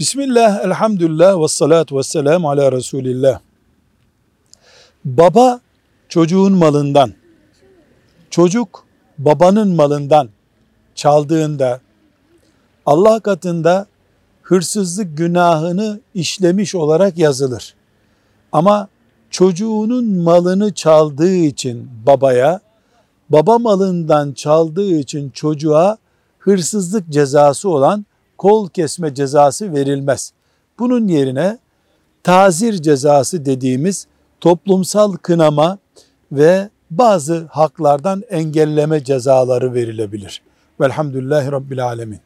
Bismillah, elhamdülillah ve salatu ve selamu ala Resulillah. Baba çocuğun malından, çocuk babanın malından çaldığında Allah katında hırsızlık günahını işlemiş olarak yazılır. Ama çocuğunun malını çaldığı için babaya, baba malından çaldığı için çocuğa hırsızlık cezası olan kol kesme cezası verilmez. Bunun yerine tazir cezası dediğimiz toplumsal kınama ve bazı haklardan engelleme cezaları verilebilir. Velhamdülillahi Rabbil Alemin.